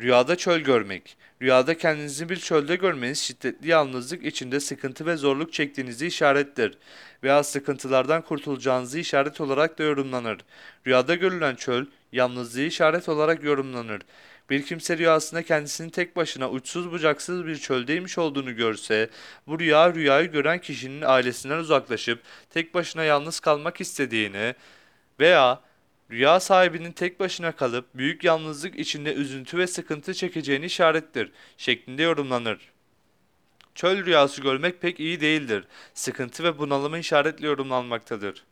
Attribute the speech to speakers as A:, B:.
A: Rüyada çöl görmek. Rüyada kendinizi bir çölde görmeniz şiddetli yalnızlık içinde sıkıntı ve zorluk çektiğinizi işarettir veya sıkıntılardan kurtulacağınızı işaret olarak da yorumlanır. Rüyada görülen çöl, yalnızlığı işaret olarak yorumlanır. Bir kimse rüyasında kendisini tek başına uçsuz bucaksız bir çöldeymiş olduğunu görse, bu rüya rüyayı gören kişinin ailesinden uzaklaşıp tek başına yalnız kalmak istediğini veya rüya sahibinin tek başına kalıp büyük yalnızlık içinde üzüntü ve sıkıntı çekeceğini işarettir şeklinde yorumlanır. Çöl rüyası görmek pek iyi değildir. Sıkıntı ve bunalımı işaretle yorumlanmaktadır.